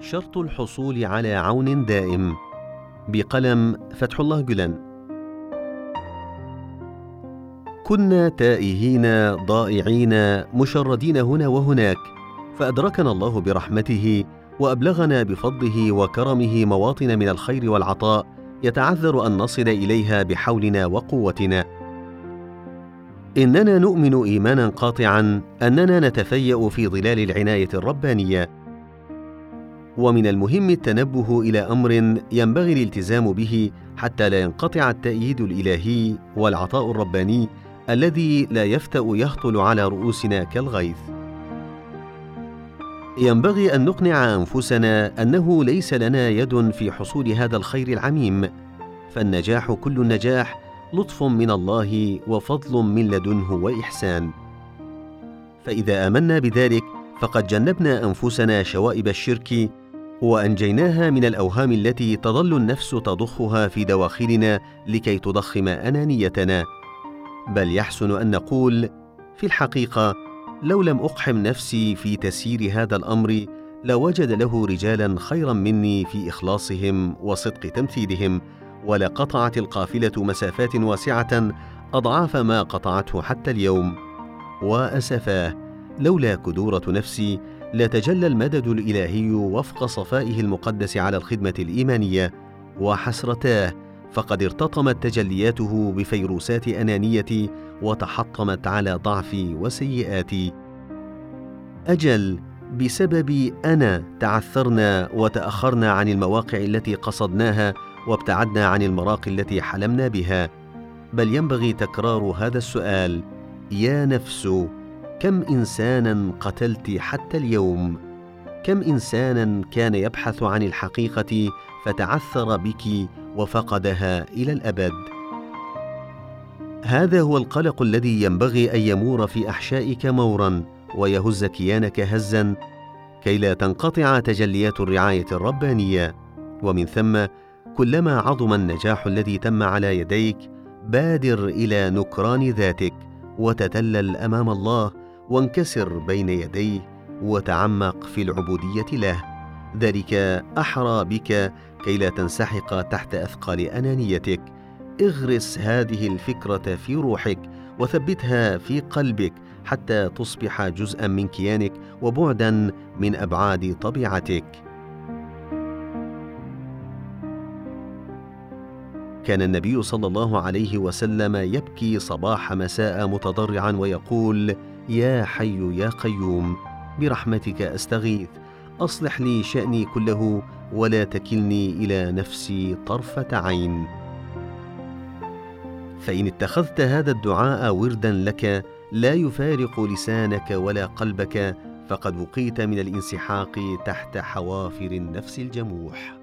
شرط الحصول على عون دائم. بقلم فتح الله جلن كنا تائهين ضائعين مشردين هنا وهناك فأدركنا الله برحمته وأبلغنا بفضله وكرمه مواطن من الخير والعطاء يتعذر أن نصل إليها بحولنا وقوتنا. إننا نؤمن إيمانا قاطعا أننا نتفيأ في ظلال العناية الربانية. ومن المهم التنبه إلى أمر ينبغي الالتزام به حتى لا ينقطع التأييد الإلهي والعطاء الرباني الذي لا يفتأ يهطل على رؤوسنا كالغيث. ينبغي أن نقنع أنفسنا أنه ليس لنا يد في حصول هذا الخير العميم فالنجاح كل النجاح لطف من الله وفضل من لدنه وإحسان. فإذا آمنا بذلك فقد جنبنا أنفسنا شوائب الشرك وأنجيناها من الأوهام التي تظل النفس تضخها في دواخلنا لكي تضخم أنانيتنا. بل يحسن أن نقول في الحقيقة لو لم أقحم نفسي في تسيير هذا الأمر لوجد له رجالا خيرا مني في إخلاصهم وصدق تمثيلهم ولقطعت القافلة مسافات واسعة أضعاف ما قطعته حتى اليوم. وأسفاه لولا كدورة نفسي لتجلى المدد الإلهي وفق صفائه المقدس على الخدمة الإيمانية وحسرتاه فقد ارتطمت تجلياته بفيروسات انانيتي وتحطمت على ضعفي وسيئاتي أجل بسبب أنا تعثرنا وتأخرنا عن المواقع التي قصدناها وابتعدنا عن المراقي التي حلمنا بها بل ينبغي تكرار هذا السؤال يا نفس! كم إنسانا قتلت حتى اليوم؟ كم إنسانا كان يبحث عن الحقيقة فتعثر بك وفقدها إلى الأبد؟ هذا هو القلق الذي ينبغي أن يمور في أحشائك مورا ويهز كيانك هزا كي لا تنقطع تجليات الرعاية الربانية. ومن ثم كلما عظم النجاح الذي تم على يديك بادر إلى نكران ذاتك وتدلل أمام الله وانكسر بين يديه وتعمق في العبودية له. ذلك أحرى بك كي لا تنسحق تحت أثقال أنانيتك. اغرس هذه الفكرة في روحك وثبتها في قلبك حتى تصبح جزءا من كيانك وبعدا من أبعاد طبيعتك. كان النبي صلى الله عليه وسلم يبكي صباح مساء متضرعا ويقول يا حي يا قيوم برحمتك أستغيث. أصلح لي شأني كله ولا تكلني إلى نفسي طرفة عين. فإن اتخذت هذا الدعاء وردا لك لا يفارق لسانك ولا قلبك فقد وقيت من الانسحاق تحت حوافر النفس الجموح.